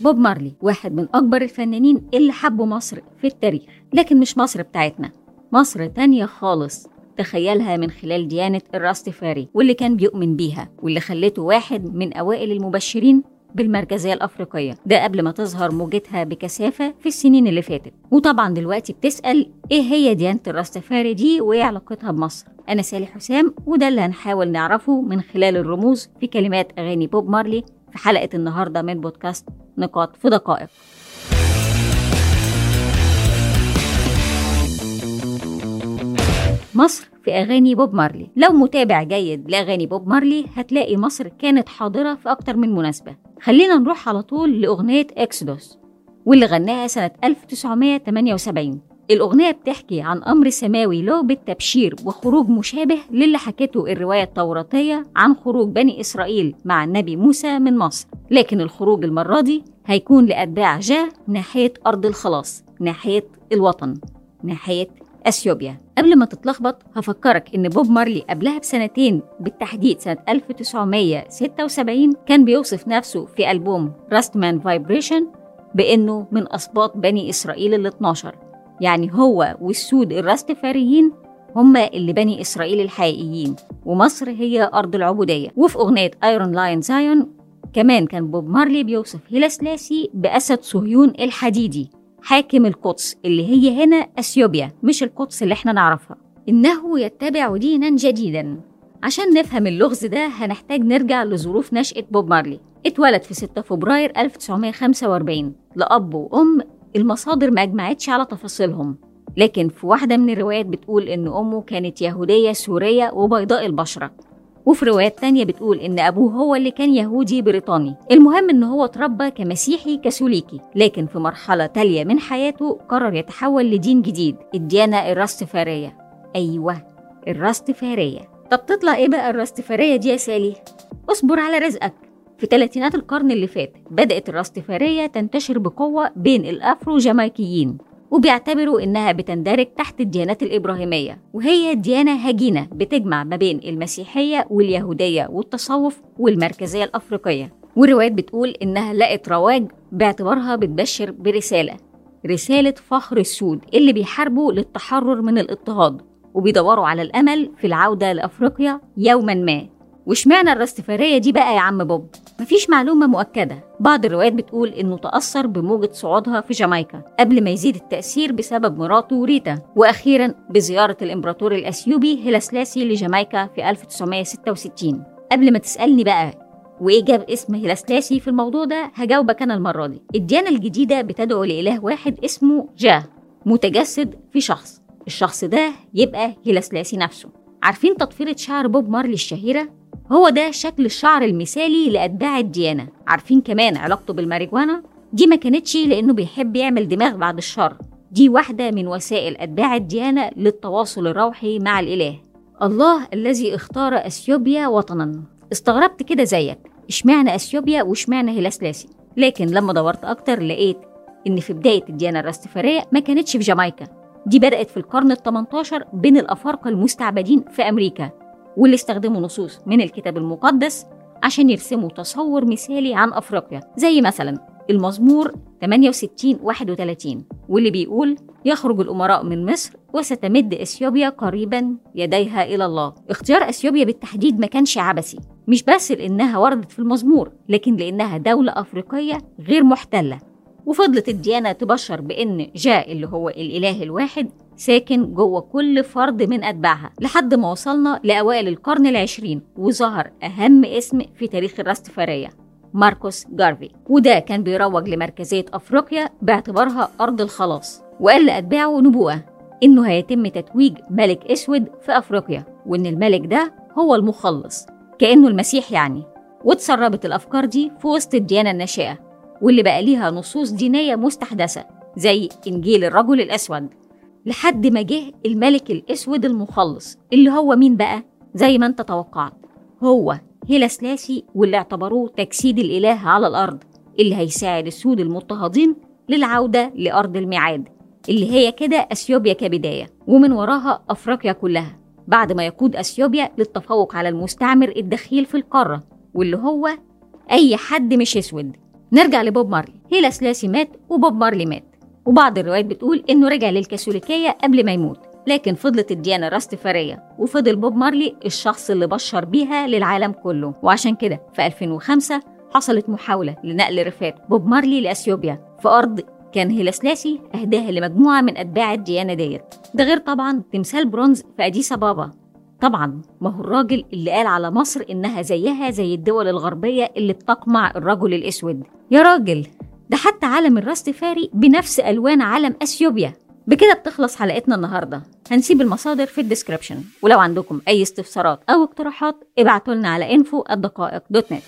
بوب مارلي واحد من أكبر الفنانين اللي حبوا مصر في التاريخ لكن مش مصر بتاعتنا مصر تانية خالص. تخيلها من خلال ديانة الراستفاري واللي كان بيؤمن بيها واللي خلته واحد من أوائل المبشرين بالمركزية الأفريقية. ده قبل ما تظهر موجتها بكثافة في السنين اللي فاتت. وطبعا دلوقتي بتسأل إيه هي ديانة الراستفاري دي وإيه علاقتها بمصر؟ أنا سالي حسام وده اللي هنحاول نعرفه من خلال الرموز في كلمات أغاني بوب مارلي في حلقة النهاردة من بودكاست نقاط في دقائق. مصر في أغاني بوب مارلي. لو متابع جيد لأغاني بوب مارلي هتلاقي مصر كانت حاضرة في أكتر من مناسبة. خلينا نروح على طول لأغنية إكسودوس واللي غناها سنة 1978 الأغنية بتحكي عن أمر سماوي له بالتبشير وخروج مشابه للي حكته الرواية التوراتية عن خروج بني إسرائيل مع النبي موسى من مصر. لكن الخروج المرة دي هيكون لأتباع جاه ناحية أرض الخلاص ناحية الوطن ناحية أثيوبيا. قبل ما تتلخبط هفكرك إن بوب مارلي قبلها بسنتين بالتحديد سنة 1976 كان بيوصف نفسه في ألبوم Rastaman Vibration بإنه من أسباط بني إسرائيل ال 12 يعني هو والسود الراستفاريين هما اللي بني إسرائيل الحقيقيين ومصر هي أرض العبودية. وفي أغنية Iron Lion Zion كمان كان بوب مارلي بيوصف هيلا سلاسي بأسد صهيون الحديدي حاكم القدس اللي هي هنا أثيوبيا مش القدس اللي إحنا نعرفها. إنه يتبع دينا جديدا. عشان نفهم اللغز ده هنحتاج نرجع لظروف نشأة بوب مارلي. اتولد في 6 فبراير 1945 لأب وأم المصادر ما أجمعتش على تفاصيلهم. لكن في واحدة من الروايات بتقول إن أمه كانت يهودية سورية وبيضاء البشرة. وفي روايات تانية بتقول إن أبوه هو اللي كان يهودي بريطاني. المهم إن هو اتربى كمسيحي كاثوليكي. لكن في مرحلة تالية من حياته قرر يتحول لدين جديد الديانة الراستفارية. أيوة الراستفارية. طب تطلع إيه بقى الراستفارية دي يا سالي؟ اصبر على رزقك. في ثلاثينات القرن اللي فات بدأت الرأستفارية تنتشر بقوة بين الأفرو جامايكيين وبيعتبروا إنها بتندرج تحت الديانات الإبراهيمية وهي ديانة هجينة بتجمع ما بين المسيحية واليهودية والتصوف والمركزية الأفريقية والروايات بتقول إنها لقت رواج باعتبارها بتبشر برسالة رسالة فخر السود اللي بيحاربوا للتحرر من الاضطهاد وبيدوروا على الأمل في العودة لأفريقيا يوما ما واشمعنى الراستفارية دي بقى يا عم بوب؟ مفيش معلومة مؤكدة. بعض الروايات بتقول إنه تأثر بموجة صعودها في جامايكا قبل ما يزيد التأثير بسبب مراته ريتا وأخيرا بزيارة الإمبراطور الأثيوبي هيلاسلاسي لجامايكا في 1966 قبل ما تسألني بقى وإيه جاب اسم هيلاسلاسي في الموضوع ده هجاوبك أنا المرة دي. الديانة الجديدة بتدعو لإله واحد اسمه جاه متجسد في شخص. الشخص ده يبقى هيلاسلاسي نفسه. عارفين تطفيرة شعر بوب مارلي الشهيرة؟ هو ده شكل الشعر المثالي لأتباع الديانة. عارفين كمان علاقته بالماريجوانا؟ دي ما كانتش لأنه بيحب يعمل دماغ بعد الشر. دي واحدة من وسائل أتباع الديانة للتواصل الروحي مع الإله. الله الذي اختار أثيوبيا وطنا. استغربت كده زيك. اشمعنى أثيوبيا واشمعنى هيلاسلاسي لكن لما دورت أكتر لقيت إن في بداية الديانة الراستفارية ما كانتش في جامايكا. دي بدأت في القرن ال 18 بين الأفارقة المستعبدين في أمريكا. واللي استخدموا نصوص من الكتاب المقدس عشان يرسموا تصور مثالي عن أفريقيا زي مثلا المزمور 68 31 واللي بيقول يخرج الأمراء من مصر وستمد أثيوبيا قريبا يديها إلى الله. اختيار أثيوبيا بالتحديد ما كانش عبثي مش بس لأنها وردت في المزمور لكن لأنها دولة أفريقية غير محتلة. وفضلت الديانة تبشر بإن جاء اللي هو الإله الواحد ساكن جوه كل فرد من أتباعها لحد ما وصلنا لأوائل القرن العشرين وظهر أهم اسم في تاريخ الراستفارية ماركوس جارفي. وده كان بيروج لمركزية أفريقيا باعتبارها أرض الخلاص وقال لأتباعه نبوءة إنه هيتم تتويج ملك أسود في أفريقيا وإن الملك ده هو المخلص كأنه المسيح يعني. واتسربت الأفكار دي في وسط الديانة الناشئة. واللي بقى ليها نصوص دينية مستحدثة زي إنجيل الرجل الأسود. لحد ما جه الملك الأسود المخلص اللي هو مين بقى؟ زي ما أنت توقعت. هو هيلاسلاسي واللي اعتبروه تجسيد الإله على الأرض اللي هيساعد السود المضطهدين للعودة لأرض الميعاد اللي هي كده أثيوبيا كبداية ومن وراها أفريقيا كلها بعد ما يقود أثيوبيا للتفوق على المستعمر الدخيل في القارة واللي هو أي حد مش أسود. نرجع لبوب مارلي. هيلا سلاسي مات وبوب مارلي مات. وبعض الروايات بتقول إنه رجع للكاثوليكية قبل ما يموت. لكن فضلت الديانة الراستفارية وفضل بوب مارلي الشخص اللي بشر بيها للعالم كله. وعشان كده في 2005 حصلت محاولة لنقل رفات بوب مارلي لأثيوبيا. في أرض كان هيلاسلاسي أهداها لمجموعة من أتباع الديانة ديت. ده غير طبعا تمثال برونز في أديس أبابا. طبعا ما هو الراجل اللي قال على مصر إنها زيها زي الدول الغربية اللي بتقمع الرجل الأسود. يا راجل ده حتى علم الراستفاري بنفس ألوان علم أثيوبيا. بكده بتخلص حلقتنا النهارده. هنسيب المصادر في الديسكربشن ولو عندكم أي استفسارات أو اقتراحات ابعتوا لنا على info الدقائق دوت نت